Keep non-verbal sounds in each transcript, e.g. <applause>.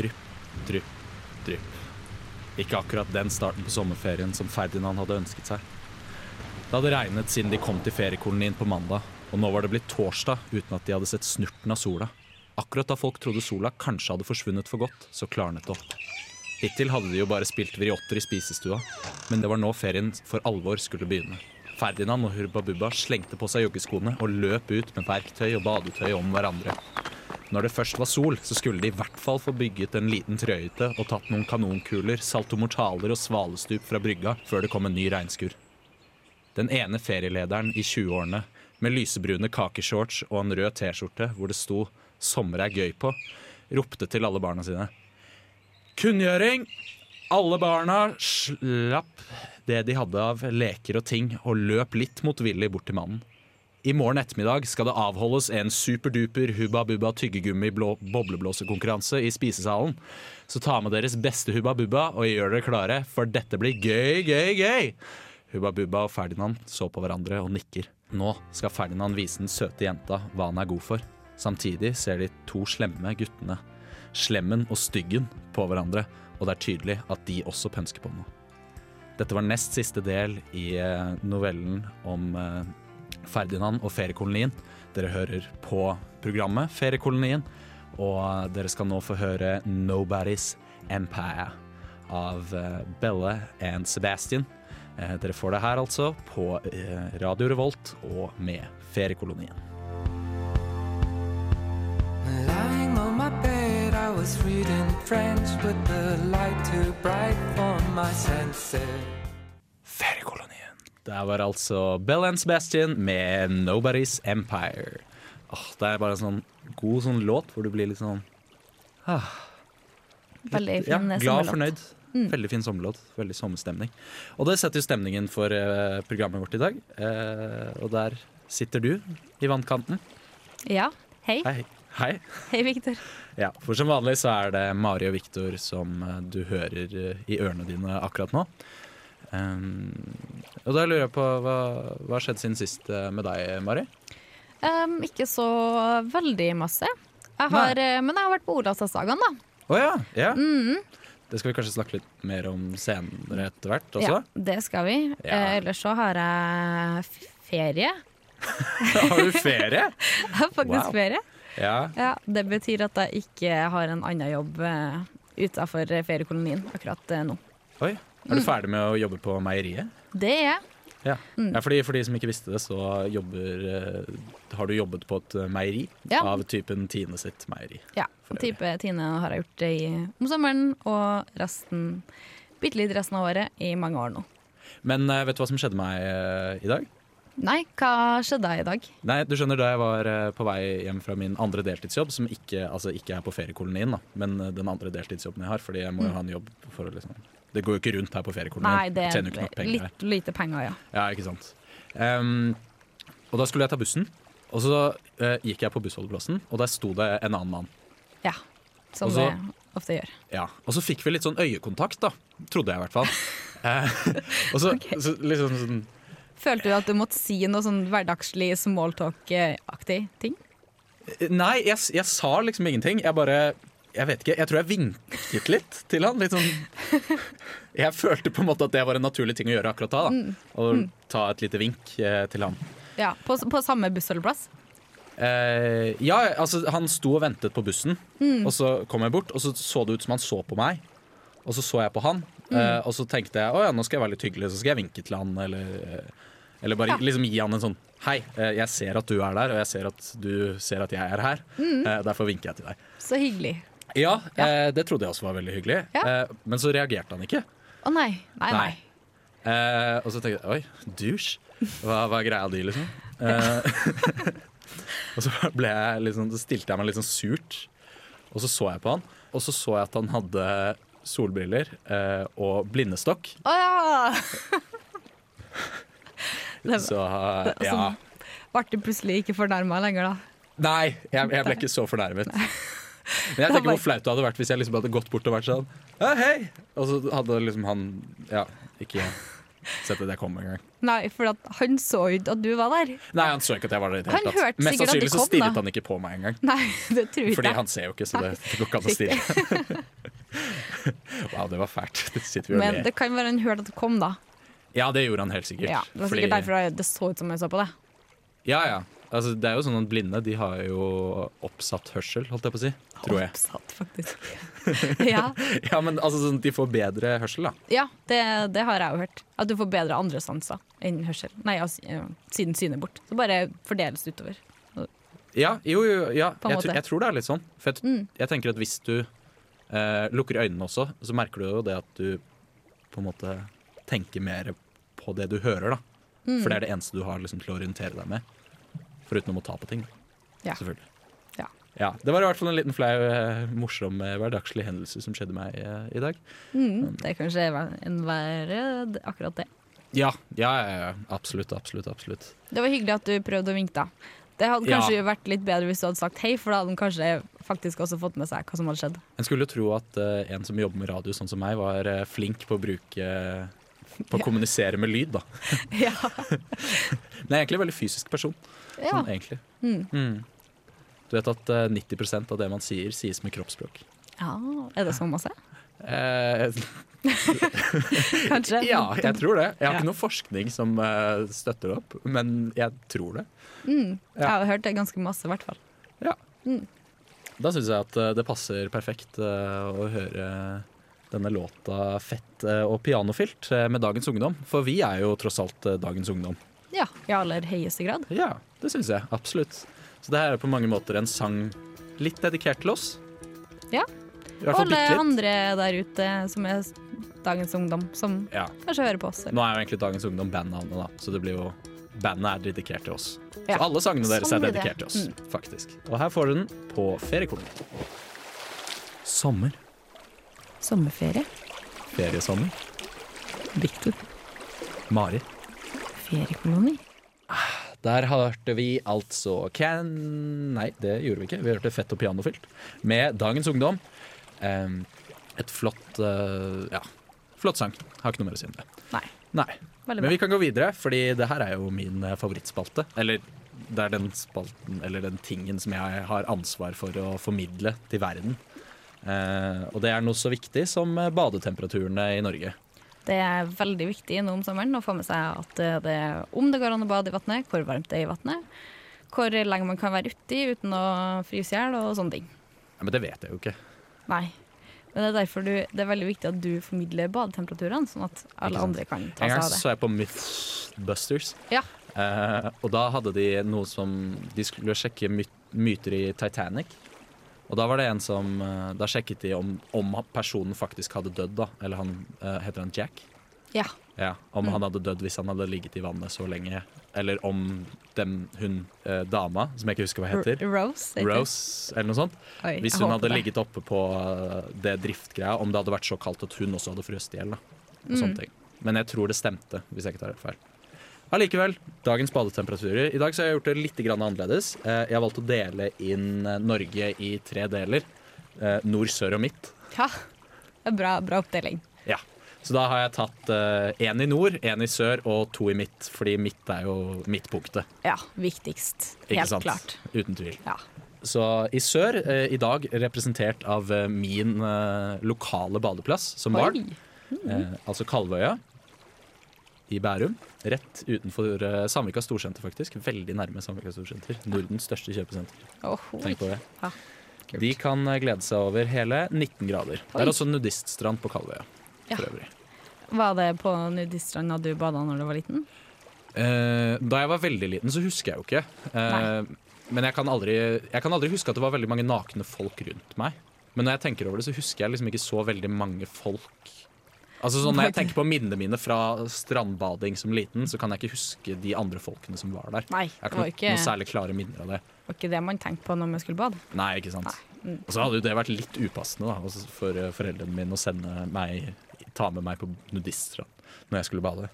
Drypp, drypp, drypp. Ikke akkurat den starten på sommerferien som Ferdinand hadde ønsket seg. Det hadde regnet siden de kom til feriekolonien på mandag, og nå var det blitt torsdag uten at de hadde sett snurten av sola. Akkurat da folk trodde sola kanskje hadde forsvunnet for godt, så klarnet det opp. Hittil hadde de jo bare spilt vriotter i spisestua, men det var nå ferien for alvor skulle begynne. Ferdinand og Hurba Bubba slengte på seg joggeskoene og løp ut med verktøy og badetøy om hverandre. Når det først var sol, så skulle de i hvert fall få bygget en liten trøyhytte og tatt noen kanonkuler, saltomortaler og svalestup fra brygga før det kom en ny regnskur. Den ene ferielederen i 20-årene med lysebrune kakeshorts og en rød T-skjorte hvor det sto 'Sommer er gøy' på, ropte til alle barna sine. Kunngjøring! Alle barna slapp det de hadde av leker og ting, og løp litt motvillig bort til mannen. I morgen ettermiddag skal det avholdes en superduper Hubba Bubba tyggegummi bobleblåsekonkurranse i spisesalen. Så ta med deres beste Hubba Bubba og gjør dere klare, for dette blir gøy, gøy, gøy! Hubba Bubba og Ferdinand så på hverandre og nikker. Nå skal Ferdinand vise den søte jenta hva han er god for. Samtidig ser de to slemme guttene, Slemmen og Styggen, på hverandre, og det er tydelig at de også pønsker på noe. Dette var nest siste del i eh, novellen om eh, Ferdinand og feriekolonien. Dere hører på programmet Feriekolonien, og dere skal nå få høre 'Nobody's Empire' av eh, Belle and Sebastian. Eh, Dere får det her altså på eh, Radio Revolt og med Feriekolonien. Lying on my bed, I was reading French with the light too bright for my senses. Feriekolonien. Det var altså Bell and Sebastian med 'Nobody's Empire'. Åh, det er bare en sånn god sånn låt hvor du blir litt sånn Veldig ja, fin glad og sommerlåt. fornøyd. Veldig fin sommerlåt. Veldig sommerstemning. Og det setter jo stemningen for uh, programmet vårt i dag. Uh, og der sitter du i vannkanten. Ja. Hei. Hei. Hei. Hei, <laughs> Viktor. Ja, for som vanlig så er det Mari og Viktor som eh, du hører i ørene dine akkurat nå. Um, og da lurer jeg på hva hva har skjedd siden sist eh, med deg, Mari? Um, ikke så veldig masse. Jeg har, eh, men jeg har vært på Olavsdagsdagene, da. Å ja, ja. Mm. Det skal vi kanskje snakke litt mer om senere etter hvert også. Ja, det skal vi. Ja. Eh, ellers så har jeg ferie. <laughs> har du ferie? <laughs> Jeg har faktisk Wow. ferie. Ja. Ja, det betyr at jeg ikke har en annen jobb uh, utafor feriekolonien akkurat eh, nå. Oi. Er du ferdig med å jobbe på meieriet? Det er jeg. Ja. Mm. ja fordi, for de som ikke visste det, så jobber, uh, har du jobbet på et eh, meieri Ja. av typen Tine sitt meieri. Ja, type Tine har jeg gjort det i, om sommeren, og resten, bitte litt resten av året i mange år nå. Men uh, vet du hva som skjedde meg uh, i dag? Nei, hva skjedde i dag? Nei, du skjønner Da jeg var på vei hjem fra min andre deltidsjobb, som ikke, altså ikke er på feriekolonien, da, men den andre deltidsjobben jeg har, fordi jeg må jo ha en jobb for å liksom Det går jo ikke rundt her på feriekolonien. Nei, det er penger litt lite penger, ja. Ja, ikke sant. Um, og da skulle jeg ta bussen, og så uh, gikk jeg på bussholdeplassen, og der sto det en annen mann. Ja, som Også, det ofte gjør. Ja, Og så fikk vi litt sånn øyekontakt, da. Trodde jeg i hvert fall. <laughs> Eh, og så, okay. så liksom sånn Følte du at du måtte si noe sånn hverdagslig smalltalk-aktig ting? Nei, jeg, jeg sa liksom ingenting. Jeg bare Jeg vet ikke, jeg tror jeg vinket litt til han. Litt sånn Jeg følte på en måte at det var en naturlig ting å gjøre akkurat da. Mm. da. Å ta et lite vink eh, til han. Ja, På, på samme bussholdeplass? Eh, ja, altså han sto og ventet på bussen, Mm. og så kom jeg bort, og så så det ut som han så på meg. Og så så jeg på han, eh, og så tenkte jeg å ja, nå skal jeg være litt hyggelig, så skal jeg vinke til han, eller, eh, eller bare Ja. liksom gi han en sånn Hei, eh, jeg ser at du er der, og jeg ser at du ser at jeg er her. Eh, derfor vinker jeg til deg. Så hyggelig. Ja, Eh, det trodde jeg også var veldig hyggelig, Ja. eh, men så reagerte han ikke. Å nei. Nei, nei. Nei. Eh, og så tenkte jeg oi, douche. Hva, hva er greia di, liksom? Eh, <laughs> og så ble jeg liksom, så stilte jeg meg litt sånn surt, og så så jeg på han. Og så så jeg at han hadde solbriller eh, og blindestokk. Å ja! <laughs> Det Så eh, ja. Ble du plutselig ikke fornærma lenger, da? Nei, jeg, jeg ble ikke så fornærmet. Men jeg tenker hvor flaut det hadde vært hvis jeg liksom hadde gått bort og vært sånn ja, hei! Og så hadde liksom han ja, ikke sett at jeg kom engang. Nei, for at han så ikke at du var der. Nei, han så ikke at jeg var der Han tatt. hørte Mest sannsynlig så stirret han ikke på meg engang. <laughs> Fordi han ser jo ikke, så det, det går ikke an å stirre. <laughs> wow, det var fælt. Det Men det kan være han hørte at du kom, da. Ja, det gjorde han helt sikkert. Ja, det var Fordi- sikkert derfor det så ut som jeg så på det. Ja, ja. Altså, det er jo sånn at blinde de har jo oppsatt hørsel, holdt jeg på å si. Tror jeg. Oppsatt, faktisk. <laughs> ja, Ja, men altså sånn de får bedre hørsel, da. ja det, det har jeg jo hørt. At du får bedre andre sanser enn hørsel. Nei, altså, siden synet bort. Så bare fordeles det utover. Ja, jo, jo, ja. Jeg, jeg tror det er litt sånn. For jeg, Mm. jeg tenker at hvis du eh, lukker øynene også, så merker du jo det at du på en måte tenker mer på det du hører, da. Mm. For det er det eneste du har liksom, til å orientere deg med. Foruten å ta på ting. Ja. Selvfølgelig. Ja. Det var i hvert fall en liten flau, eh, morsom, eh, hverdagslig hendelse som skjedde meg eh, i dag. Mm, det er kanskje en være akkurat det. Ja, ja, ja, ja. absolutt, absolutt, absolutt. Det var hyggelig at du prøvde å vinke, da. Det hadde Ja. kanskje vært litt bedre hvis du hadde sagt hei, for da hadde han kanskje faktisk også fått med seg hva som hadde skjedd. En skulle tro at uh, en som jobber med radio sånn som meg, var uh, flink på å bruke På å Ja. kommunisere med lyd, da. <laughs> ja. Men jeg er egentlig en veldig fysisk person. Ja. Sånn, egentlig. Mm. Mm. Du vet at uh, 90% av det man sier, sies med kroppsspråk. ja. Er det så masse? Eh, <laughs> <laughs> Kanskje? ja, jeg tror det. Jeg har Ja. ikke noe forskning som uh, støtter det opp, men jeg tror det. Mm. Ja. Jeg har hørt det ganske masse, i hvert fall. Da syns jeg at eh, det passer perfekt uh, å høre denne låta 'Fett eh, og pianofylt' eh, med dagens ungdom. For vi er jo tross alt eh, dagens ungdom. Ja, i aller høyeste grad. Ja, det syns jeg. Absolutt. Så det her er på mange måter en sang litt dedikert til oss. Ja. Og fall alle andre der ute som er dagens ungdom, som Ja. kanskje hører på oss. Nå er jo egentlig dagens ungdom bandnavnet, da, så det blir jo Bandet er dedikert til oss. Ja. Så alle sangene deres Sånn er dedikert til oss, Mm. faktisk. Og her får du den på feriekolonien. Sommer. Sommerferie. Feriesommer. Victor. Mari. Feriekoloni. Der hørte vi altså Can... Nei, det gjorde vi ikke. Vi hørte Fett og pianofylt med Dagens Ungdom. Et flott eh, Ja, flott sang. Har ikke noe mer å si om det. Nei. Nei. Men vi kan gå videre, fordi det her er jo min eh, favorittspalte. Eller det er den spalten, eller den tingen som jeg har ansvar for å formidle til verden. Eh, og det er noe så viktig som badetemperaturene i Norge. Det er veldig viktig nå om sommeren å få med seg at det, om det går an å bade i vannet, hvor varmt det er i vannet, hvor lenge man kan være uti uten å fryse i hjel og sånne ting. Ja, men det vet jeg jo ikke. Nei. Men det er derfor du, det er veldig viktig at du formidler badetemperaturene, sånn at alle andre kan ta seg av det. En gang så jeg på Mythbusters. Ja. Eh, og da hadde de noe som De skulle sjekke myter i Titanic. Og da var det en som eh, Da sjekket de om, om personen faktisk hadde dødd, da. Eller han eh, Heter han Jack? Ja. Ja, Om Mm. han hadde dødd hvis han hadde ligget i vannet så lenge. Eller om dem, hun eh, dama, som jeg ikke husker hva heter. Rose. Rose, eller noe sånt. Oi, Hvis hun hadde det. ligget oppe på eh, det driftgreia, om det hadde vært så kaldt at hun også hadde frøst i hjel. Og Mm. Men jeg tror det stemte, hvis jeg ikke tar helt feil. Allikevel, dagens badetemperaturer. I dag så har jeg gjort det litt grann annerledes. Eh, Jeg har valgt å dele inn eh, Norge i tre deler. Eh, Nord, sør og midt. Ja. Det er bra, bra oppdeling. Ja. Så da har jeg tatt én i nord, én i sør og to i midt. Fordi midt er jo midtpunktet. Ja, viktigst. Helt klart. Uten tvil. Ja. Så i sør, i dag representert av min lokale badeplass som barn. Eh, altså Kalvøya i Bærum. Rett utenfor eh, Sandvika storsenter, faktisk. Veldig nærme Samvika storsenter. Nordens største kjøpesenter. Oh, Tenk på det. Ja. De kan eh, glede seg over hele 19 grader. Det er også nudiststrand på Kalvøya. Ja. For øvrig. Var det på nudiststranda du bada når du var liten? Eh, da jeg var veldig liten, så husker jeg jo ikke. Eh, men jeg kan, aldri, jeg kan aldri huske at det var veldig mange nakne folk rundt meg. Men når jeg tenker over det, så husker jeg liksom ikke så veldig mange folk. Altså sånn, Når jeg tenker på minnene mine fra strandbading som liten, så kan jeg ikke huske de andre folkene som var der. Nei, Jeg har ikke ikke, noe særlig klare minner av det. var ikke det man tenkte på når man skulle bade. Nei, ikke sant. Mm. Og så hadde jo det vært litt upassende da, altså for eh, foreldrene mine å sende meg ta med meg på nudiststrand når jeg skulle bade.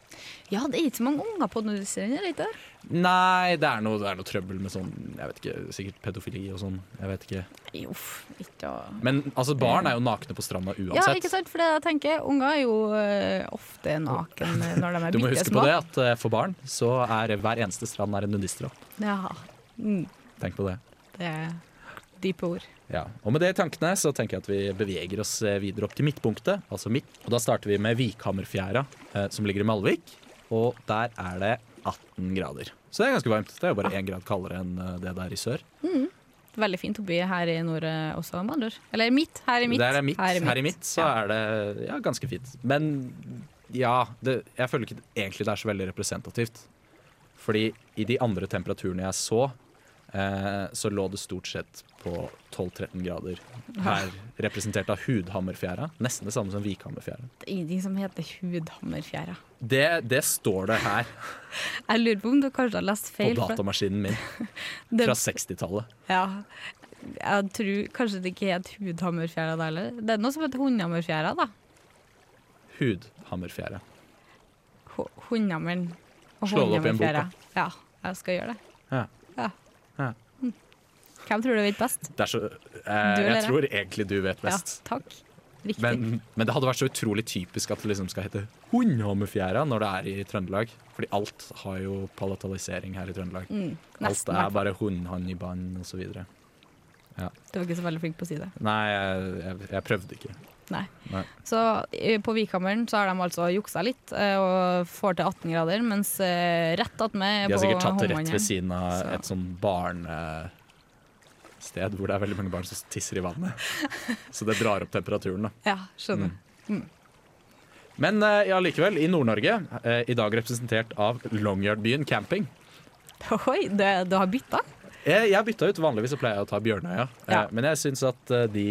Ja, det er ikke så mange unger på nudiststrender, er det? Nei, det er, noe, det er noe trøbbel med sånn Jeg vet ikke, sikkert pedofili og sånn. Jeg vet ikke. Jo, ikke å Men altså, barn er jo nakne på stranda uansett. Ja, ikke sant? For det jeg tenker, unger er jo uh, ofte naken <laughs> når de er Du må huske på det at uh, for barn så er hver eneste strand er en nudiststrand. Ja. Mm, Tenk på det. det er dype ord. Ja, og Med det i tankene så tenker jeg at vi beveger oss eh, videre opp til midtpunktet. Altså midt. Og Da starter vi med Vikhammerfjæra, eh, som ligger i Malvik. Og der er det 18 grader. Så det er ganske varmt. Det er jo bare én grad kaldere enn eh, det der i sør. Veldig fint å by her i nord eh, også, med andre ord. Eller midt. Her i midt. Der er midt. Her, i midt så Ja. er det ja, ganske fint. Men ja, det, jeg føler ikke egentlig det er så veldig representativt. Fordi i de andre temperaturene jeg så, så lå det stort sett på 12-13 grader. Her representert av Hudhammerfjæra. Nesten det samme som Vikhammerfjæra. Det er ingenting som heter hudhammerfjæra. Det, det står det her <laughs> Jeg lurer på om du kanskje har lest feil. På datamaskinen min <laughs> det- fra 60-tallet. Ja. Jeg tror kanskje det ikke het hudhammerfjæra da heller. Det er noe som heter hundhammerfjæra, da. Hudhammerfjæra. Hu- Hundhammeren og hundhammerfjæra. Ja, jeg skal gjøre det. Ja. Ja. Ja. Hvem tror du vet best? Det er så, eh, jeg tror egentlig du vet best. Ja, takk. Riktig. Men, men det hadde vært så utrolig typisk at det liksom skal hete Hundhammerfjæra når det er i Trøndelag. Fordi alt har jo palatalisering her i Trøndelag. mm, Alt er bare bare hundhann i bånd osv. Du var ikke så veldig flink på å si det. Nei, jeg, jeg, jeg prøvde ikke. Nei. Nei. Så på Vikhammeren så har de altså juksa litt eh, og får til 18 grader, mens eh, rett attmed De har sikkert tatt det rett ved siden av Så. et sånn barnested hvor det er veldig mange barn som tisser i vannet. <laughs> Så det drar opp temperaturen, da. Ja, skjønner. Mm. Men eh, ja, likevel, i Nord-Norge, i dag representert av Longyearbyen camping. Oi, det, du har bytta? Jeg, jeg bytta ut, vanligvis så pleier jeg å ta Bjørnøya. Ja. Men jeg syns at de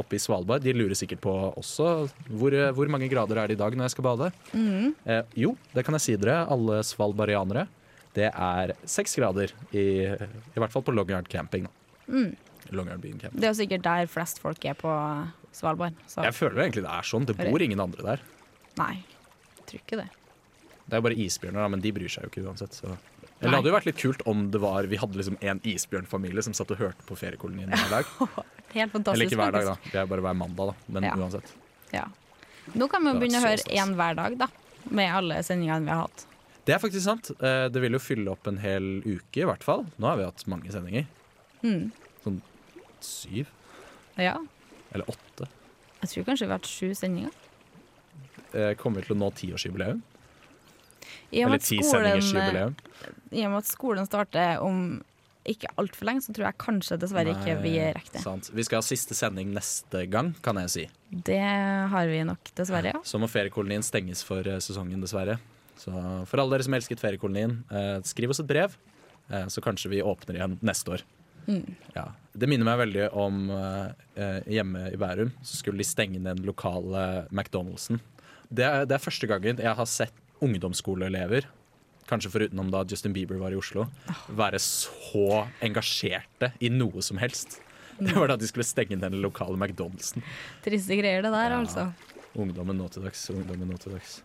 oppe i Svalbard De lurer sikkert på også hvor, hvor mange grader er det i dag når jeg skal bade. Mm. Eh, jo, det kan jeg si dere, alle svalbarianere. Det er seks grader, i, i hvert fall på Longyearbyen camping. Mm. Camping. Det er jo sikkert der flest folk er på Svalbard. Så Jeg føler jo egentlig det er sånn. Det bor ingen andre der. nei, jeg tror ikke det. Det er jo bare isbjørner, da, men de bryr seg jo ikke uansett. Så. Nei. Eller det hadde jo vært litt kult om det var, vi hadde liksom en isbjørnfamilie som satt og hørte på feriekolonien hver dag. <laughs> Helt fantastisk. Eller ikke hver dag, da. Det er bare hver mandag, da. Men Ja. uansett. Ja. Nå kan vi jo begynne å høre én hver dag, da. Med alle sendingene vi har hatt. Det er faktisk sant. Eh, Det vil jo fylle opp en hel uke, i hvert fall. Nå har vi hatt mange sendinger. Mm. Syv? Ja. Eller åtte? Jeg tror kanskje vi har hatt sju sendinger. Eh, Kommer vi til å nå tiårsjubileum? Eller ti skolen, sendingersjubileum? I og med at skolen starter om ikke altfor lenge, så tror jeg kanskje dessverre ikke vi Nei, rekker det. sant. Vi skal ha siste sending neste gang, kan jeg si. Det har vi nok, dessverre. ja. Så må feriekolonien stenges for eh, sesongen, dessverre. Så for alle dere som elsket feriekolonien, eh, skriv oss et brev, eh, så kanskje vi åpner igjen neste år. Mm. Ja. Det minner meg veldig om eh, eh, hjemme i Bærum. Så skulle de stenge den lokale McDonald'sen. Det er, det er første gangen jeg har sett ungdomsskoleelever, kanskje forutenom da Justin Bieber var i Oslo, være så engasjerte i noe som helst. Det var da de skulle stenge den lokale McDonald'sen. Triste greier, det der, Ja. altså. Ungdommen nå til dags, ungdommen nå til dags.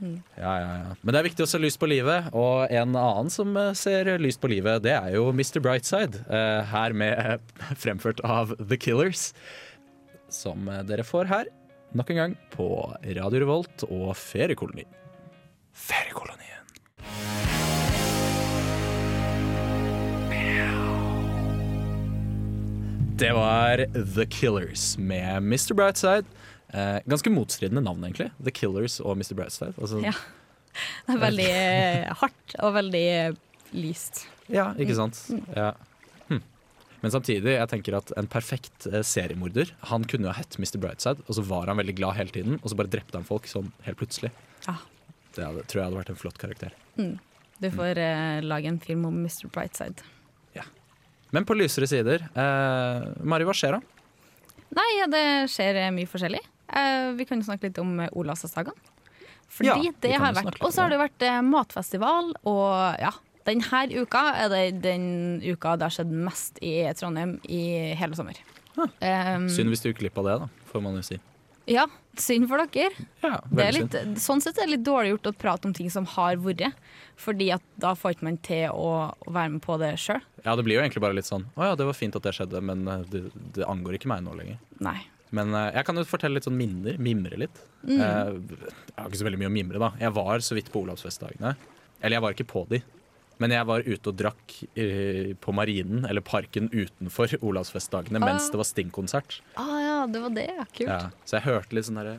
Mm. Ja, ja, ja. Men det er viktig å se lyst på livet, og en annen som eh, ser lyst på livet, det er jo Mr. Brightside. eh, Her med <laughs> fremført av The Killers. Som eh, dere får her, nok en gang, på Radio Revolt og Feriekoloni. Feriekolonien. Det var The Killers med Mr. Brightside. Eh, ganske motstridende navn, egentlig. The Killers og Mr. Brightside. Altså, Ja. Det er veldig eh, hardt og veldig eh, lyst. Ja, ikke sant? Ja. Hm. Men samtidig, jeg tenker at en perfekt eh, seriemorder Han kunne jo hett Mr. Brightside, og så var han veldig glad hele tiden, og så bare drepte han folk sånn helt plutselig. Ja. Det hadde, tror jeg hadde vært en flott karakter. Du får mm. lage en film om Mr. Brightside. Men på lysere sider eh, Mari, hva skjer da? Nei, ja, det skjer eh, mye forskjellig. Eh, vi kan jo snakke litt om Olavsdagen. Fordi Ja, det har vært Og så har det vært eh, matfestival, og ja. Denne uka er det den uka det har skjedd mest i Trondheim i hele sommer. Um, Synd hvis du gikk glipp av det, da, får man jo si. Ja, synd for dere. Ja, Det litt, sånn sett er det litt dårlig gjort å prate om ting som har vært. Fordi at da får ikke man til å, å være med på det sjøl. Ja, det blir jo egentlig bare litt sånn Å ja, det var fint at det skjedde, men eh, det, det angår ikke meg nå lenger. Nei. Men eh, jeg kan jo fortelle litt sånn minner. Mimre litt. Mm. Eh, jeg har ikke så veldig mye å mimre, da. Jeg var så vidt på Olavsfestdagene. Eller jeg var ikke på de. Men jeg var ute og drakk eh, på Marinen, eller parken utenfor Olavsfestdagene, mens Ah. det var Sting-konsert. Ah ja, det var det. ja. Kult. Ja, så jeg hørte litt sånn derre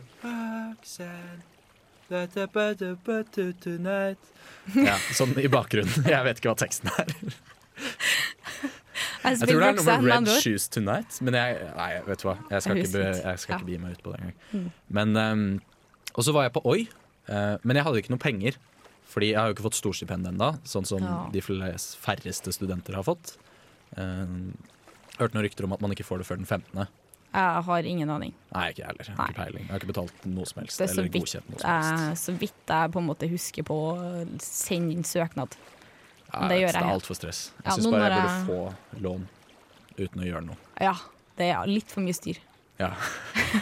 <laughs> ja, Sånn i bakgrunnen. <laughs> Jeg vet ikke hva teksten er. <laughs> Jeg tror det er noe med Red. Shoes Tonight, men jeg, nei, vet du hva. Jeg skal ikke, be, jeg skal ikke Ja. bi meg ut på det engang. Um, Og så var jeg på Oi, uh, men jeg hadde ikke noe penger. Fordi jeg har jo ikke fått storstipend ennå, sånn som Ja. de flest, færreste studenter har fått. Uh, hørte noen rykter om at man ikke får det før den 15. Jeg har ingen aning. Nei, ikke heller. Jeg har ikke peiling. Jeg har ikke betalt noe som helst. Det er så Eller godkjent noe som helst. jeg, så vidt jeg på en måte husker på å sende inn søknad. Ja, det gjør jeg det er altfor stress. Jeg Ja, syns bare jeg burde få lån uten å gjøre noe. Ja, det er litt for mye styr. Ja.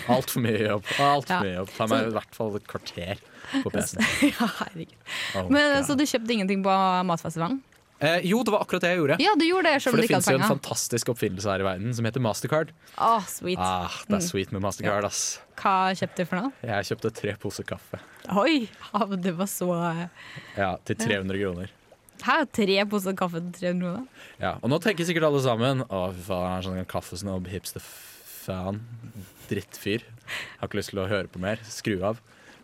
Altfor mye jobb. Altfor Ja. mye jobb. Ta meg i hvert fall et kvarter på <laughs> PC-en. ja, herregud. Oh, Men. Så du kjøpte ingenting på matfestivalen? eh, jo, det var akkurat det jeg gjorde. Ja, du gjorde det selv For om det du ikke finnes jo en fantastisk oppfinnelse her i verden som heter Mastercard. Oh, sweet. Ah, det er Mm. sweet med Mastercard, ass. Hva kjøpte du for noe? Jeg kjøpte tre poser kaffe. Oi, det var så Ja, til 300 kroner. Hæ, tre poser kaffe til 300 kroner? Ja, og nå tenker sikkert alle sammen Å, fy faen, sånn kaffesnobb, hipster faen. Drittfyr. Har ikke lyst til å høre på mer. Skru av.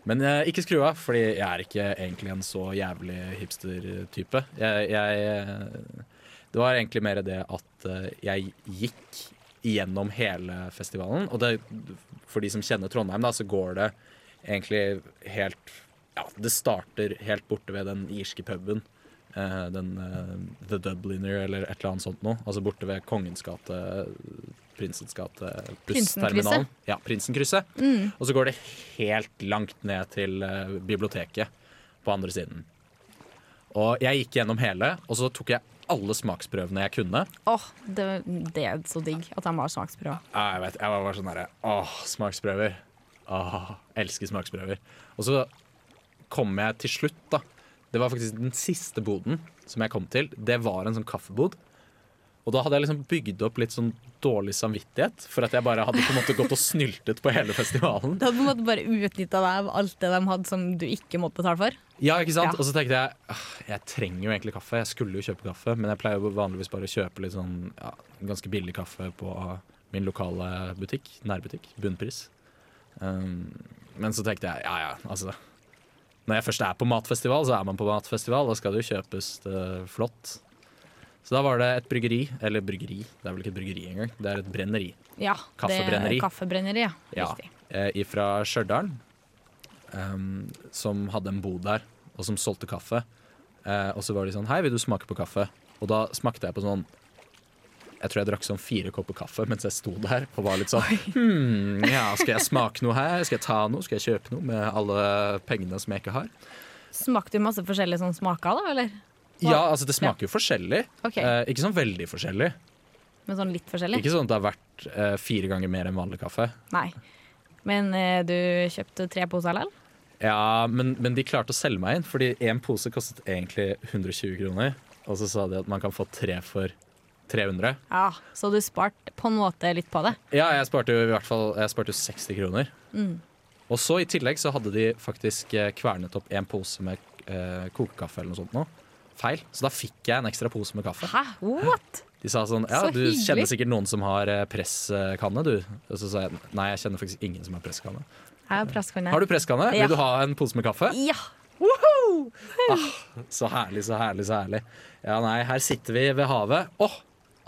Men eh, ikke skru av, fordi jeg er ikke egentlig en så jævlig hipster-type. Jeg, jeg eh, Det var egentlig mer det at eh, jeg gikk gjennom hele festivalen. Og det, for de som kjenner Trondheim, da, så går det egentlig helt Ja, det starter helt borte ved den irske puben. Eh, den eh, The Dubliner eller et eller annet sånt noe. Altså borte ved Kongens gate, Prinsens gate, bussterminalen. Ja, Prinsenkrysset. Mm. Og så går det helt langt ned til eh, biblioteket på andre siden. Og jeg gikk gjennom hele, og så tok jeg alle smaksprøvene jeg kunne. Åh, det, det er så digg at han var smaksprøve. Ja, jeg vet, jeg var bare sånn herre Åh, smaksprøver. Åh, elsker smaksprøver. Og så kom jeg til slutt, da. Det var faktisk den siste boden som jeg kom til. Det var en sånn kaffebod. Og da hadde jeg liksom bygd opp litt sånn dårlig samvittighet for at jeg bare hadde på en måte gått og snyltet på hele festivalen. Du hadde på en måte bare utnytta deg av alt det de hadde som du ikke måtte betale for. Ja, ikke sant? Ja. Og så tenkte jeg «Ah, jeg trenger jo egentlig kaffe. Jeg skulle jo kjøpe kaffe, men jeg pleier jo vanligvis bare å kjøpe litt sånn ja, ganske billig kaffe på min lokale butikk. Nærbutikk. Bunnpris. Um, men så tenkte jeg ja ja, altså Når jeg først er på matfestival, så er man på matfestival. Da skal det jo kjøpes det flott. Så da var det et bryggeri, eller bryggeri, det er vel ikke et bryggeri engang, det er et brenneri. Ja, Kaffebrenneri. Det er kaffebrenneri, ja. Ja, Riktig. eh, fra Stjørdal, um, som hadde en bod der, og som solgte kaffe. Eh, og så var de sånn Hei, vil du smake på kaffe? Og da smakte jeg på sånn Jeg tror jeg drakk sånn fire kopper kaffe mens jeg sto der og var litt sånn hmm, Ja, skal jeg smake noe her? Skal jeg ta noe? Skal jeg kjøpe noe med alle pengene som jeg ikke har? Smakte du masse forskjellige sånn smaker, da? Eller? Ja, altså det smaker jo forskjellig. Okay. Eh, ikke sånn veldig forskjellig. Men sånn litt forskjellig? Ikke sånn at det har vært eh, fire ganger mer enn vanlig kaffe. Nei. Men eh, du kjøpte tre poser likevel? Ja, men, men de klarte å selge meg inn, fordi én pose kostet egentlig 120 kroner. Og så sa de at man kan få tre for 300. Ja, så du sparte på en måte litt på det? Ja, jeg sparte jo i hvert fall jeg sparte jo 60 kroner. Mm. Og så i tillegg så hadde de faktisk eh, kvernet opp en pose med eh, kokekaffe eller noe sånt nå. Feil. Så da fikk jeg en ekstra pose med kaffe. Hæ? What? De sa sånn Ja, Så du hyggelig. kjenner sikkert noen som har eh, presskanne, du. Og så sa jeg nei, jeg kjenner faktisk ingen som har presskanne. Har du presskanne? Ja. Vil du ha en pose med kaffe? Ja! Så herlig, så herlig, så herlig. Ja, nei, her sitter vi ved havet. Åh,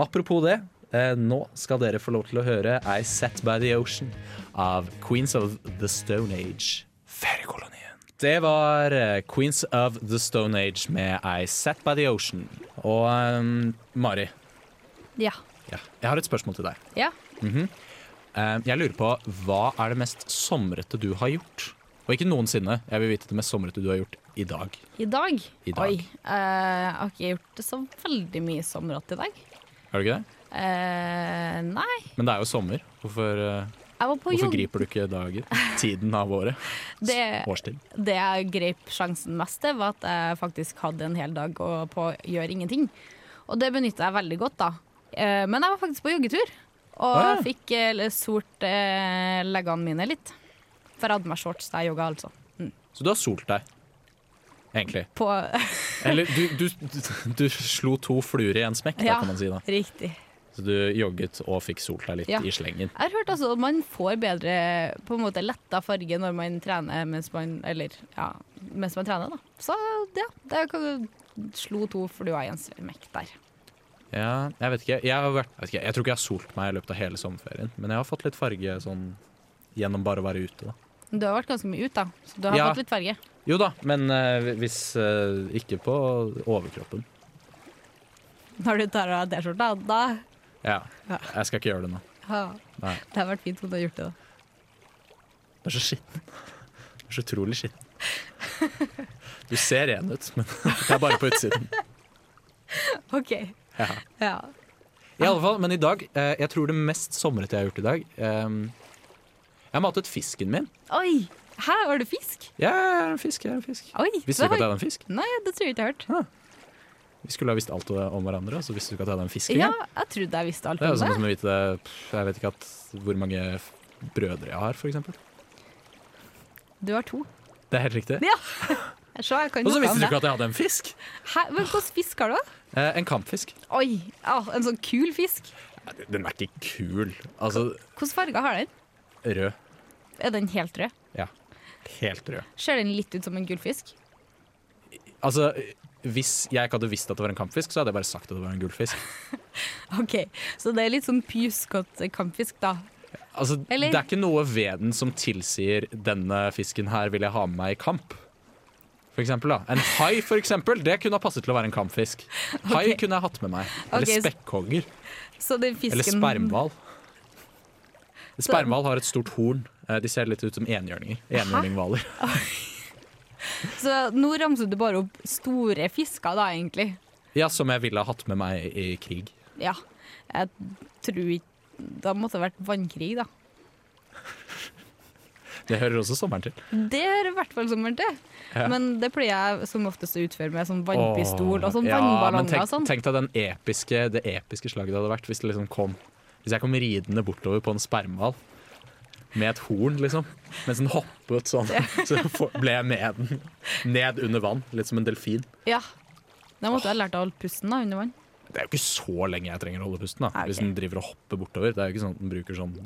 apropos det. Eh, nå skal dere få lov til å høre I Set By The Ocean av Queens of the Stone Age. Feriekolonien. Det var eh, Queens of the Stone Age med I Sat By The Ocean. Og um, Mari, Ja. ja, jeg har et spørsmål til deg. ja. Eh, jeg lurer på, hva er det mest somrete du har gjort? Og ikke noensinne. Jeg vil vite det mest somrete du har gjort i dag. I dag? I dag. Oi. Uh, jeg har ikke gjort det så veldig mye somrete i dag. Har du ikke det? Uh, nei. Men det er jo sommer. Hvorfor, eh, Hvorfor griper du ikke dagen? Tiden av året? Det, Årstid? det jeg grep sjansen mest til, var at jeg faktisk hadde en hel dag på å gjøre ingenting. Og det benytta jeg veldig godt, da. Eh, Men jeg var faktisk på joggetur, og ah, ja. fikk sort solt eh, leggene mine litt. For jeg hadde meg shorts da jeg jogga, altså. Så du har solt deg, egentlig? På Eller du, du, du, du slo to fluer i en smekk, da, Ja. kan man si. da. Riktig. Du jogget og fikk solt deg litt Ja. i slengen. Jeg har hørt altså at man får bedre på en måte letta farge når man trener mens man Eller ja, mens man trener, da. Så ja, det slo to fluer i en smekk der. Ja, jeg vet ikke. Jeg, har vært, jeg, vet ikke. jeg tror ikke jeg har solt meg i løpet av hele sommerferien, men jeg har fått litt farge sånn gjennom bare å være ute. da. Du har vært ganske mye ute, da, så du har Ja. fått litt farge. Jo da, men uh, hvis uh, ikke på overkroppen. Når du tar av T-skjorta, da Ja. Ja. Jeg skal ikke gjøre det nå. ja, Nei. Det har vært fint om du har gjort det. da. Du er så skitten. Du er så utrolig skitten. Du ser ren ut, men <laughs> det er bare på utsiden. <laughs> OK. Ja. Ja. I alle fall, men i dag, eh, jeg tror det mest somrete jeg har gjort i dag eh, Jeg har matet fisken min. Oi! Hæ, var det fisk? Ja, jeg er en fisk. jeg er en fisk. Oi, Visste du ikke at jeg hadde en fisk? Nei, det tror jeg ikke jeg har hørt. Vi skulle ha visst alt om hverandre, så visste du ikke at jeg hadde en fisk. Ja, jeg trodde jeg visste alt Det er jo sånn som å vite Jeg vet ikke at, hvor mange brødre jeg har, eksempel. Du har to. Det er helt riktig. Ja. Så jeg kan Og så visste du ikke at jeg hadde en fisk! Hæ, Hvilken fisk har du? Eh, en kampfisk. Oi, ah, en sånn kul fisk. Den er ikke kul. Altså, Hvilken farge har den? rød. Er den helt rød? Ja. Helt rød. Ser den litt ut som en gullfisk? Altså, hvis jeg ikke hadde visst at det var en kampfisk, så hadde jeg bare sagt at det var en gullfisk. <laughs> OK, så det er litt sånn pjuskete kampfisk, da. Altså, Eller- Det er ikke noe ved den som tilsier denne fisken her vil jeg ha med meg i kamp. For eksempel, da. En hai, for eksempel, det kunne ha passet til å være en kampfisk. <laughs> Hai kunne jeg hatt med meg. Eller okay, spekkhogger. Fisken Eller spermhval. <laughs> Spermhval har et stort horn. Eh, De ser litt ut som enhjørninger. Enhjørninghvaler. <laughs> Så nå ramset du bare opp store fisker, da, egentlig. Ja, som jeg ville ha hatt med meg i krig. Ja. Jeg tror ikke Da måtte det vært vannkrig, da. Det hører også sommeren til. Det hører i hvert fall sommeren til. Ja. Men det pleier jeg som oftest å utføre med sånn vannpistol og sånn ja, vannballonger tenk, og sånn. Tenk deg den episke, det episke slaget det hadde vært hvis det liksom kom Hvis jeg kom ridende bortover på en spermhval med et horn, liksom. Mens den hoppet sånn, <laughs> så ble jeg med den ned under vann. Litt som en delfin. Ja. Da måtte jeg lært å holde pusten da, under vann. Det er jo ikke så lenge jeg trenger å holde pusten. da okay. Hvis den driver og hopper bortover. Det er jo ikke sånn at den bruker sånn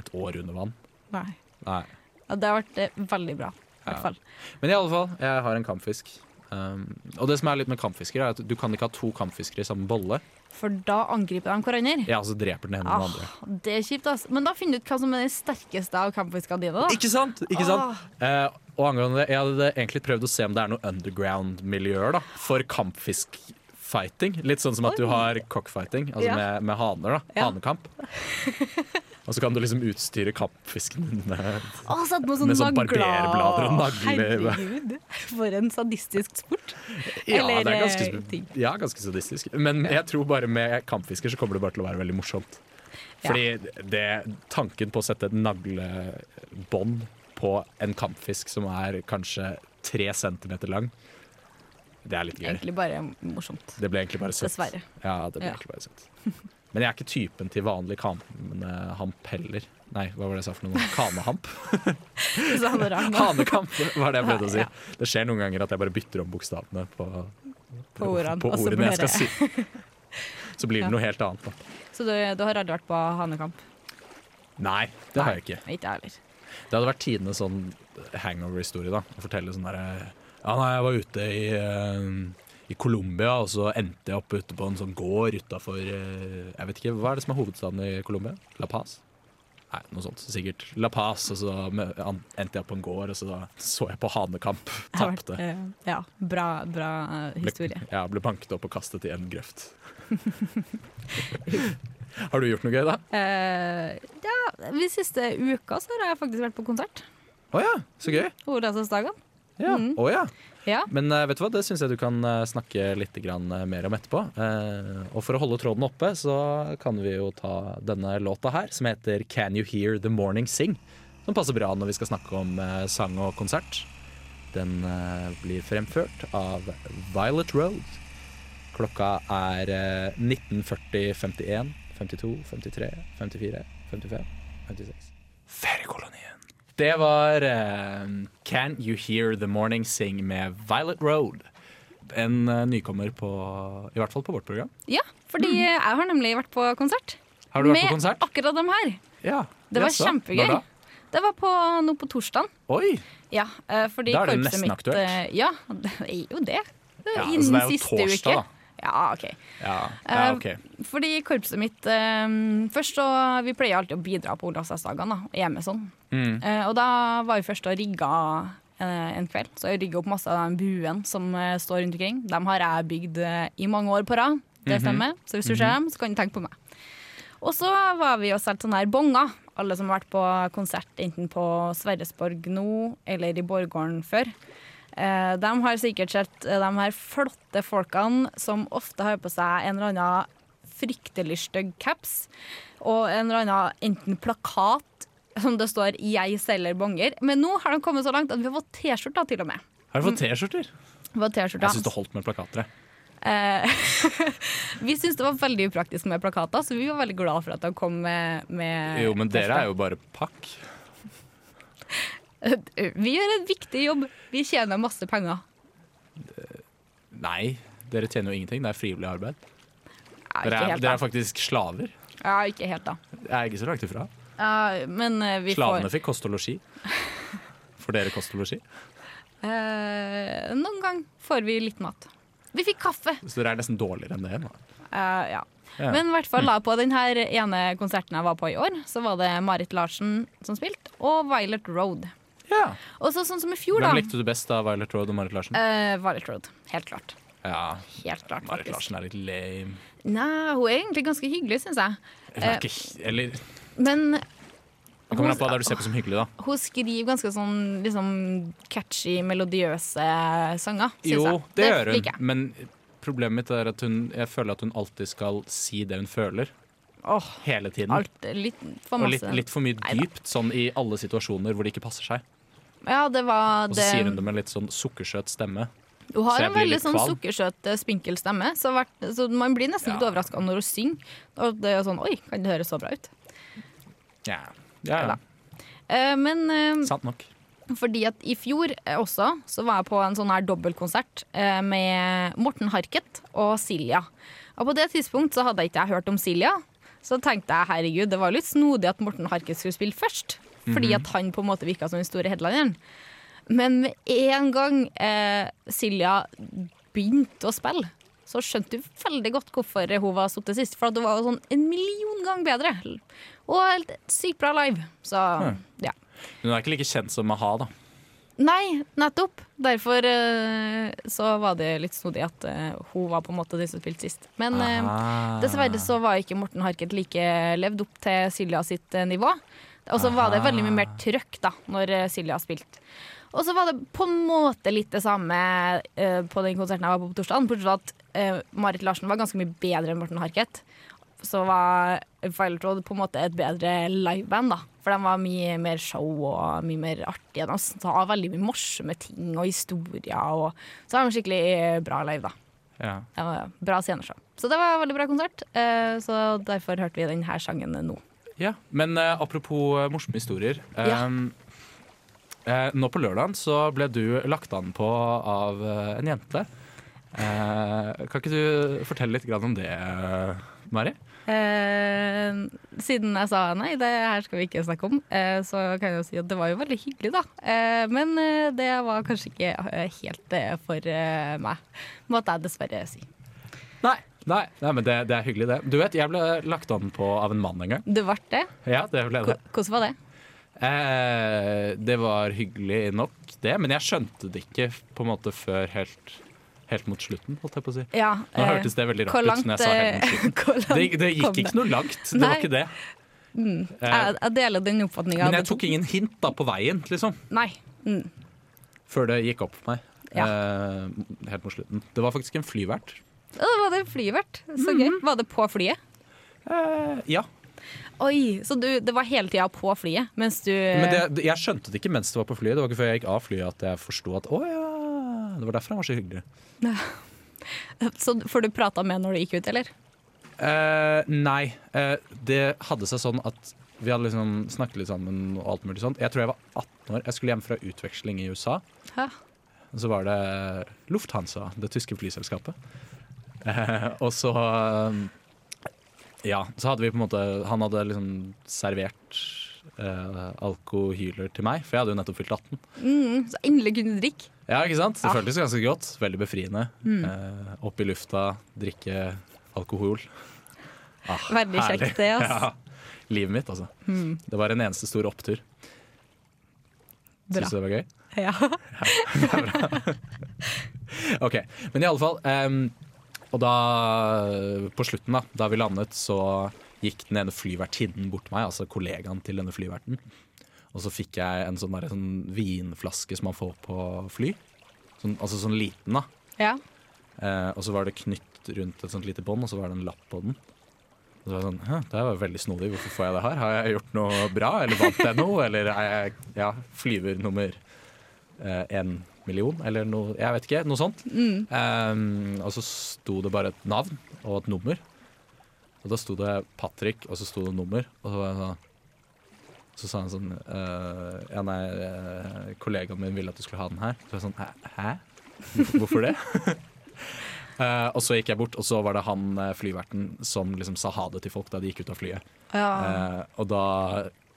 et år under vann. Nei. Nei. Ja, det har vært eh, veldig bra, i hvert fall. Men i alle fall, jeg har en kampfisk. Um, og det som er litt med kampfiskere, er at du kan ikke ha to kampfiskere i samme bolle. For da angriper de hverandre. Ja, så dreper den ene den Ah, andre. det er kjipt, ass. Men da finner du ut hva som er den sterkeste av kampfiskene dine, da. Ikke sant? Ikke sant? Ah, Eh, og angående det, jeg hadde egentlig prøvd å se om det er noe underground-miljøer da, for kampfiskfighting. Litt sånn som at du har cockfighting, altså Ja. med, med haner. da, Ja. Hanekamp. <laughs> og så kan du liksom utstyre kampfisken din med Å, sett noe <laughs> sånn Med sånn barberblader og nagler. Herregud, for en sadistisk sport. Ja, Eller, det er eh, ganske, ting. ja, ganske sadistisk. Men jeg tror bare med kampfisker så kommer det bare til å være veldig morsomt. Fordi det, tanken på å sette et naglebånd på en kampfisk som er kanskje tre centimeter lang, det er litt gøy. Egentlig bare morsomt. Det ble egentlig bare søtt. Dessverre. Ja, det ble Ja. egentlig bare søtt. <laughs> Men jeg er ikke typen til vanlig kanehamp heller. Nei, hva var det jeg sa for noe? Kanehamp? <laughs> Hanekamp var det jeg prøvde å si. Ja. Det skjer noen ganger at jeg bare bytter om bokstavene på, På ordene, på ordene jeg skal si. Så blir det Ja. noe helt annet. Da. Så du, du har aldri vært på hanekamp? Nei, det har jeg ikke. Ikke heller. Det hadde vært tidenes sånn hangover-historie. da Å fortelle sånn derre Ja, nei, jeg var ute i, eh, i Colombia, og så endte jeg opp ute på en sånn gård utafor Jeg vet ikke, hva er det som er hovedstaden i Colombia? La Paz? Nei, noe sånt. Sikkert La Paz, og så endte jeg opp på en gård, og så så jeg på hanekamp. <laughs> Tapte. eh, ja, bra, bra eh, historie. Ble, <laughs> ja, ble banket opp og kastet i en grøft. <laughs> har du gjort noe gøy, da? Uh, ja, de siste uka så har jeg faktisk vært på konsert. Å ja, så gøy. Olavsdagen. Ja. Mm. Oh, ja. Ja. Men eh, vet du hva, det syns jeg du kan eh, snakke litt eh, mer om etterpå. Og for å holde tråden oppe, så kan vi jo ta denne låta her, som heter 'Can You Hear The Morning Sing'. Som passer bra når vi skal snakke om sang og konsert. Den blir fremført av Violet Road. Klokka er eh, 19.40, 51, 52, 53, 54, 55, 56. Feriekolonien. Det var uh, Can You Hear The Morning Sing med Violet Road. En uh, nykommer på I hvert fall på vårt program. ja, fordi jeg har nemlig vært på konsert. Mm. Har du vært med på konsert? Med akkurat dem her. Ja. Det var jaså. kjempegøy. Da? Det var på, nå på torsdag. Oi! Ja, eh, fordi Da er det nesten mitt, aktuelt. Ja, <laughs> det er jo det. Ja, Innen så det er jo siste torsdag, uke. da. Ja, OK. Ja, ja Eh, OK. Fordi korpset mitt eh, Først så Vi pleier alltid å bidra på Olavsdagsdagene. Hjemme sånn. Mm. Eh, og da var vi først og rigga eh, en kveld. Så jeg rigga opp masse av den buen som eh, står rundt omkring. Dem har jeg bygd eh, i mange år på rad. Det stemmer. Mm -hmm. Så hvis du ser dem, så kan du tenke på meg. Og så var vi og solgte sånne her bonger. Alle som har vært på konsert enten på Sverresborg nå eller i Borggården før. Eh, de har sikkert sett eh, de her flotte folkene som ofte har på seg en eller annen fryktelig stygg caps og en eller annen enten plakat som det står 'Jeg selger bonger'. Men nå har de kommet så langt at vi har fått T-skjorter til og med. Har du fått T-skjorter? Jeg syns det holdt med plakater. Eh, <laughs> vi syntes det var veldig upraktisk med plakater, så vi var veldig glad for at de kom med, med Jo, men dere er jo bare pakk. <laughs> Vi gjør en viktig jobb. Vi tjener masse penger. Nei, dere tjener jo ingenting. Det er frivillig arbeid. Ja, Dere er, dere er faktisk slaver. Ja, ikke helt, da. Jeg er ikke så langt ifra. Ja, men eh, vi Slavene får fikk kost og losji. Får dere kost og losji? eh, Noen gang får vi litt mat. Vi fikk kaffe. Så dere er nesten dårligere enn det. nå. Eh, ja. Ja. Men i hvert fall da, på den ene konserten jeg var på i år, så var det Marit Larsen som spilte, og Violet Road. Ja. Og så sånn som i fjor, da. Hvem likte du best av Violet Road og Marit Larsen? Uh, Violet Road. Helt klart. Ja, Helt klart, Marit faktisk. Larsen er litt lame. Nei, hun er egentlig ganske hyggelig, syns jeg. Hun er Eh, ikke, eller Men kommer an på hva hun, du ser på som hyggelig, da. hun skriver ganske sånn liksom catchy, melodiøse sanger, syns Jo, det, det gjør hun, men problemet mitt er at hun Jeg føler at hun alltid skal si det hun føler. Åh, Hele tiden. alt litt for Og litt, litt for mye Neida. dypt, sånn i alle situasjoner hvor det ikke passer seg. Ja, det var Og så det. sier hun det med litt sånn sukkersøt stemme. Hun har en veldig sånn sukkersøt, eh, spinkel stemme, så, vært, så man blir nesten litt Ja. overraska når hun synger. Og det er sånn Oi, kan det høres så bra ut? Ja, ja, ja. Eh, men eh, sant nok. fordi at i fjor eh, også så var jeg på en sånn her dobbeltkonsert med Morten Harket og Silja. Og på det tidspunkt så hadde jeg ikke hørt om Silja. Så tenkte jeg herregud, det var litt snodig at Morten Harket skulle spille først. Fordi Mhm. at han på en måte virka som den store headlineren. Men med en gang eh, Silja begynte å spille, så skjønte du veldig godt hvorfor hun var sittet sist. For at hun var sånn en million gang bedre. Og helt sykt bra live. Så ja. Hun er ikke like kjent som a-ha, da. Nei, nettopp. Derfor eh, så var det litt snodig at eh, hun var på en måte den som spilte sist. Men eh, dessverre så var ikke Morten Harket like levd opp til Silja sitt eh, nivå. Og så var det veldig mye mer trøkk da, når eh, Silja spilte. Og så var det på en måte litt det samme uh, på den konserten jeg var på på torsdag. Bortsett fra at uh, Marit Larsen var ganske mye bedre enn Morten Harket. Så var Violet Road på en måte et bedre liveband, da. For de var mye mer show og mye mer artige. De sa veldig mye morsomme ting og historier. Og så var de skikkelig bra live, da. Ja. Det var bra sceneshow. Så det var en veldig bra konsert. Uh, Så derfor hørte vi denne sangen nå. Ja, men eh, apropos eh, morsomme historier. Ja. Um, eh, nå på lørdagen så ble du lagt an på av eh, en jente. Eh, kan ikke du fortelle litt grann om det, Mari? Eh, siden jeg sa nei, det her skal vi ikke snakke om, eh, så kan jeg jo si at det var jo veldig hyggelig, da. Eh, men eh, det var kanskje ikke eh, helt eh, for eh, meg, måtte jeg dessverre si. Nei. Nei, nei men det, det er hyggelig, det. Du vet, jeg ble lagt an på av en mann en gang. Du ble det. Ja, det ble det. Hvordan var det? Eh, det var hyggelig nok, det. Men jeg skjønte det ikke på en måte før helt, helt mot slutten, holdt jeg på å si. Ja, Nå eh, hørtes det veldig rart rart ut når jeg sa helt mot slutten. Det, det gikk ikke noe langt. Det var ikke det. Eh, Jeg, jeg deler den oppfatninga. men jeg tok ingen hint da på veien, liksom. Nei. Mm. Før det gikk opp for meg. eh, helt mot slutten. Det var faktisk en flyvert. Å, var det flyvert? Så gøy. Var det på flyet? Eh, ja. Oi, Så du, det var hele tida på flyet, mens du Men det, det- jeg skjønte det ikke mens det var på flyet. Det var ikke før jeg gikk av flyet at jeg forsto at å ja, det var derfor han var så hyggelig. <laughs> Så For du prata med når du gikk ut, eller? Eh, nei, eh, det hadde seg sånn at vi hadde liksom snakket litt sammen og alt mulig sånt. Jeg tror jeg var 18 år. Jeg skulle hjem fra utveksling i USA. Hæ? Så var det Lufthansa, det tyske flyselskapet. Eh, og så eh, Ja, så hadde vi på en måte Han hadde liksom servert eh, alkohyler til meg, for jeg hadde jo nettopp fylt 18. Mm, så endelig kunne du drikke. Ja, ikke sant? Det Ja. føltes ganske godt. Veldig befriende. Mm. Eh, opp i lufta, drikke alkohol. Ah, Veldig herlig. kjekt det, ass. <laughs> Ja, livet mitt, altså. Mm, Det var en eneste stor opptur. Syns du det var gøy? Ja. <laughs> <laughs> Ok, men i alle fall ehm, Og da, på slutten da Da vi landet så gikk den ene flyvertinnen bort meg Altså kollegaen til denne flyverten Og så fikk jeg en sånn, der, sånn vinflaske som man får på fly sånn, Altså sånn liten da ja. eh, Og så var det knytt rundt et sånt lite bånd Og så var det en lapp på den Og så var jeg sånn, Hæ, det var veldig snodig Hvorfor får jeg det her? Har jeg gjort noe bra? Eller vant jeg noe? Eller er jeg ja, flyver nummer eh, en million? Eller noe, jeg vet ikke, noe sånt Mm. Um, og så sto det bare et navn og et nummer. Og da sto det Patrick, og så sto det nummer. Og så, sånn, så sa han sånn uh, Ja, nei, kollegaen min ville at du skulle ha den her. Så jeg sånn Hæ? Hæ? Hvorfor det? Uh, <laughs> og så gikk jeg bort, og så var det han eh, flyverten som liksom sa ha det til folk da de gikk ut av flyet. Ja. Uh, og da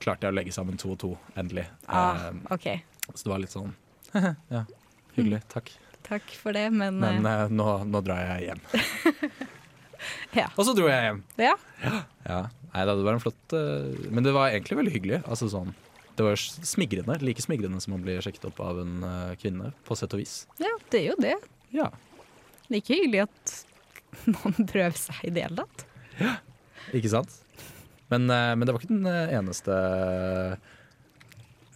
klarte jeg å legge sammen to og to, endelig. ah, uh, okay. så det var litt sånn <laughs> Ja, hyggelig. Takk. Takk for det, men, Men eh, eh, nå, nå drar jeg hjem. <laughs> Ja. Og så dro jeg hjem. ja. <gasps> Ja. Nei, da, det var en flott eh, Men det var egentlig veldig hyggelig. Altså sånn Det var smigrende. Like smigrende som å bli sjekket opp av en eh, kvinne, på sett og vis. ja, det er jo det. Ja. Ikke hyggelig at <laughs> noen prøver seg i det hele tatt. Ikke sant? Men, eh, men det var ikke den eh, eneste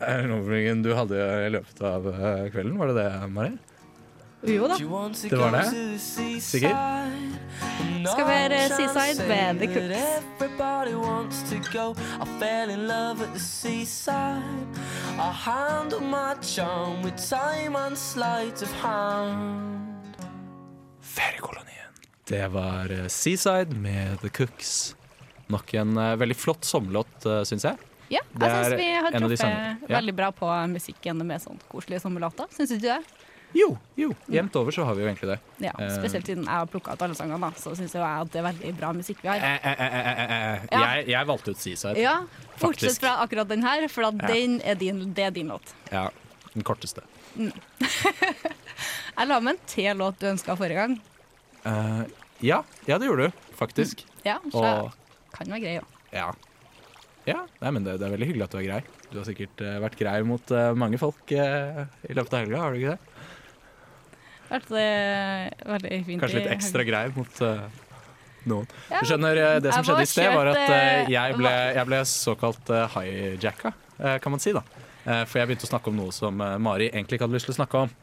erobringen du hadde i løpet av eh, kvelden, var det det, Marie? Jo da. Det var det? Sikker? Skal være Seaside med The Cooks. Everybody wants to go. I fell in love at the seaside. I handle my charm with time and sleight of hand. Feriekolonien. Det var eh, Seaside med The Cooks. Nok en eh, veldig flott sommerlåt, syns jeg. Ja, jeg syns vi har truffet. Ja. veldig bra på musikken med sånn koselige sommerlåter. Syns du ikke det? Jo, jo. Jevnt over så har vi jo egentlig det. Ja, Eh. Spesielt siden jeg har plukka ut alle sangene, så syns jeg at det er veldig bra musikk vi har. Eh, eh, eh, eh, eh. Ja. Jeg, jeg valgte ut Seaside. Ja, Bortsett fra akkurat den her, for den er din, det er din låt. Ja, Den korteste. <laughs> Jeg la med en til låt du ønska forrige gang. Uh, ja, ja, det gjorde du faktisk. Ja, så Og kan være grei òg. ja. Ja, nei, men det, det er veldig hyggelig at du er grei. Du har sikkert uh, vært grei mot uh, mange folk uh, i løpet av helga, har du ikke det? Vært det veldig fint. Kanskje litt ekstra grei mot noen. Ja. Du skjønner, Det som skjedde i sted, var at jeg ble, jeg ble såkalt uh, hijacka, kan man si. da. For jeg begynte å snakke om noe som Mari egentlig ikke hadde lyst til å snakke om.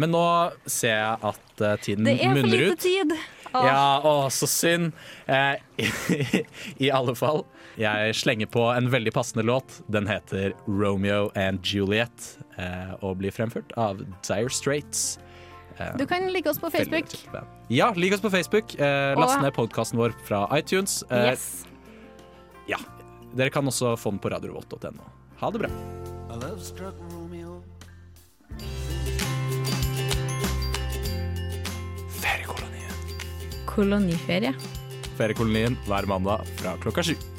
Men nå ser jeg at tiden Det er for lite ut. tid. Ja, å, så synd. Eh, <laughs> i, I alle fall. Jeg slenger på en veldig passende låt. Den heter 'Romeo and Juliet' eh, og blir fremført av Dire Straits. Eh, Du kan like oss på Facebook. Ja, lik oss på Facebook. Eh, last ned podkasten vår fra iTunes. Eh, Yes. Ja. Dere kan også få den på radiovolt.no. Ha det bra. I love struck Romeo. Feriekolonien. Koloniferie. Feriekolonien hver mandag fra klokka sju.